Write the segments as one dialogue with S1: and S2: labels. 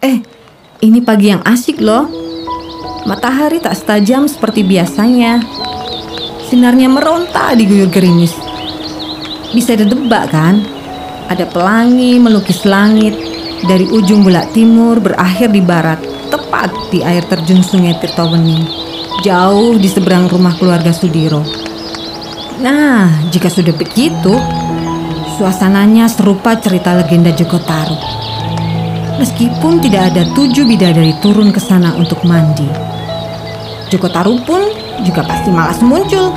S1: Eh, ini pagi yang asik loh. Matahari tak setajam seperti biasanya. Sinarnya meronta di guyur gerimis. Bisa ditebak kan? Ada pelangi melukis langit dari ujung bulak timur berakhir di barat, tepat di air terjun sungai Tirtawening, jauh di seberang rumah keluarga Sudiro. Nah, jika sudah begitu, suasananya serupa cerita legenda Joko Taru. Meskipun tidak ada tujuh bidadari turun ke sana untuk mandi. Joko Taru pun juga pasti malas muncul.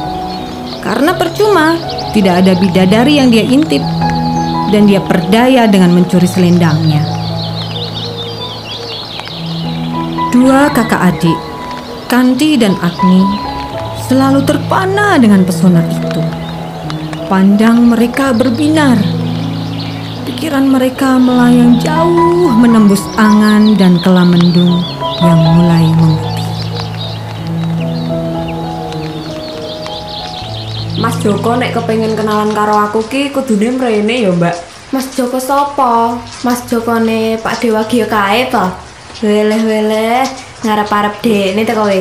S1: Karena percuma, tidak ada bidadari yang dia intip. Dan dia berdaya dengan mencuri selendangnya. Dua kakak adik, Kanti dan Agni, selalu terpana dengan pesona itu. Pandang mereka berbinar. Pikiran mereka melayang jauh menembus angan dan kelamendung yang mulai memutih.
S2: Mas Joko nek kepengen kenalan karo aku ki kudune mrene ya, Mbak.
S3: Mas Joko sopo? Mas Joko ne Pak Dewa Gio kae to? Weleh-weleh ngarep-arep dekne to kowe.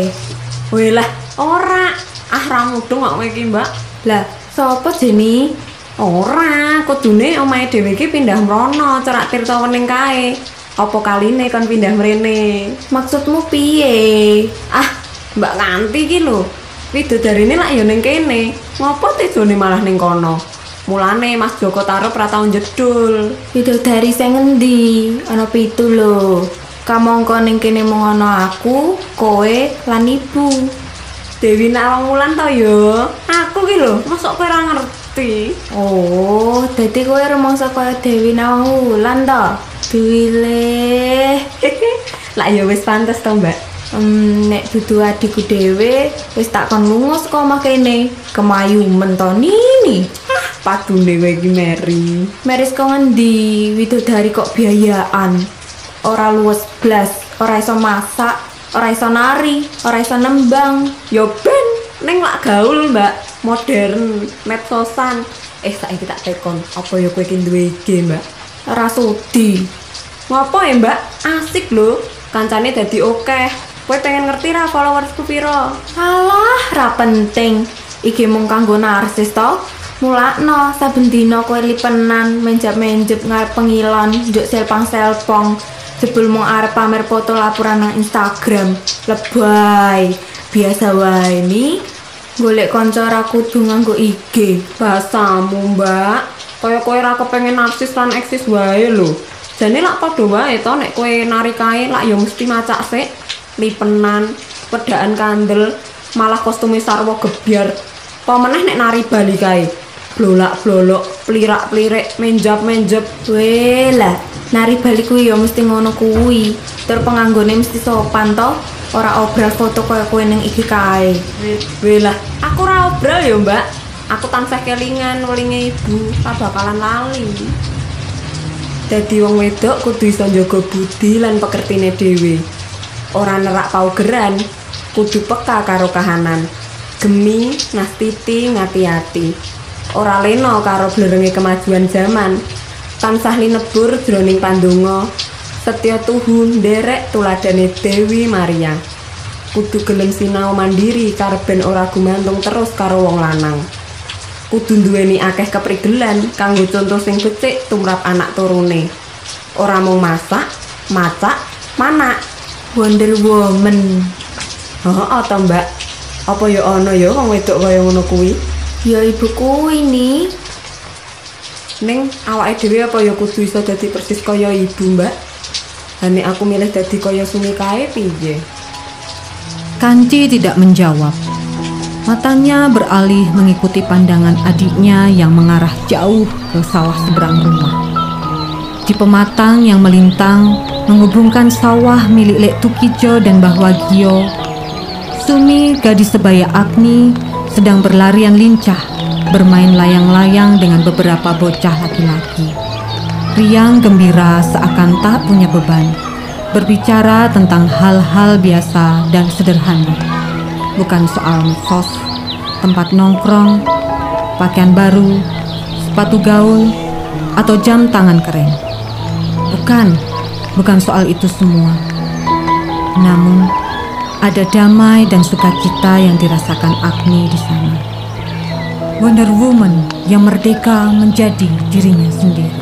S2: Weh lah, ora. Ah ra mudeng kok kowe iki, Mbak.
S3: Lah, sopo Jeni?
S2: Ora, kudune omahe dhewe iki pindah mrono cerak Tirtawening kae. Apa kaline kon pindah mrene?
S3: Maksudmu piye?
S2: Ah, Mbak nganti ki lho. Widodarine lak ya ning kene. Ngopo tejone malah ning kono? Mulane Mas Joko Tarub ra tau jedul.
S3: Bidodari sing ngendi? Ana pitu lho. Kamangka ning kene mung ana aku, kowe, lan ibu.
S2: Dewi Nawang Wulan to ya. Aku ki lho, mosok kowe ora ngerti.
S3: Oh, dadi kowe rumangsa kaya Dewi Nawang Wulan to? Duwile.
S2: Lah ya wis pantes to, Mbak.
S3: Hmm, nek dudu adikku dhewe wis tak kon lunga saka omah kene. Kemayu mentoni nini.
S2: Ah, padune kowe iki Mary.
S3: Meris kok ngendi? Widodari kok biayaan. Ora luwes blas, ora iso masak, ora iso nari, ora iso nembang.
S2: Yo ning lak gaul, Mbak. Modern, medsosan. Eh saiki tak tekon, apa ya kowe iki IG, Mbak?
S3: Ora sudi.
S2: Ngopo ya, Mbak? Asik lho. Kancane dadi akeh. Kowe pengen ngerti ra followersku piro?
S3: Alah, ra penting. Iki mung kanggo narsis to. Mulakno saben dina kowe lipenan menjep-menjep ngarep pengilon, njuk selpang-selpong. Jebul mung arep pamer foto laporan nang Instagram. Lebay. Biasa wae ni. Golek kanca ra kudu nganggo IG.
S2: Basamu, Mbak. Kaya kowe ra kepengen narsis lan eksis wae lho. Jane lak padha wae to nek kowe nari kae lak ya mesti macak sik. Lipenan, pedaan kandel, malah kostume sarwa gebyar. Apa meneh nek nari bali kae? Blolak-blolok, plirak-plirik, menjap-menjep.
S3: Weh lah, nari balik kuwi ya mesti ngono kuwi. Tur penganggone mesti sopan to. Ora obral foto kaya kowe ning IG kae.
S2: Weh lah, aku ora obral ya, Mbak. Aku tansah kelingan welinge ibu, ora bakalan lali. Dadi wong wedok kudu iso njaga budi lan pekertine dhewe. Ora nerak paugeran, kudu peka karo kahanan. Gemi, ngastiti, ngati-ati. Ora leno karo blerenge kemajuan zaman. Tansah linebur jroning pandonga. Setya tuhu nderek tuladane Dewi Maria. Kudu gelem sinau mandiri karben ora gumantung terus karo wong lanang. Kudu duweni akeh keprigelan kanggo contoh sing becik tumrap anak turune. Ora mung masak, macak, manak.
S3: Wonder Woman.
S2: Heeh to, Mbak. Apa ya ana ya wong wedok kaya ngono kuwi?
S3: Ya ibu kuwi ni.
S2: Ning awake dhewe apa ya kudu iso dadi persis kaya ibu, Mbak? Ane aku milih dadi kaya Sumi kae piye?
S1: Kanci tidak menjawab. Matanya beralih mengikuti pandangan adiknya yang mengarah jauh ke sawah seberang rumah. Di pematang yang melintang menghubungkan sawah milik Lek Tukijo dan Mbah Wagio, Sumi, gadis sebaya Agni, sedang berlarian lincah, bermain layang-layang dengan beberapa bocah laki-laki. Riang gembira seakan tak punya beban, berbicara tentang hal-hal biasa dan sederhana. Bukan soal sos, tempat nongkrong, pakaian baru, sepatu gaul, atau jam tangan keren. Bukan, Bukan soal itu semua. Namun, ada damai dan sukacita yang dirasakan Agni di sana. Wonder Woman yang merdeka menjadi dirinya sendiri.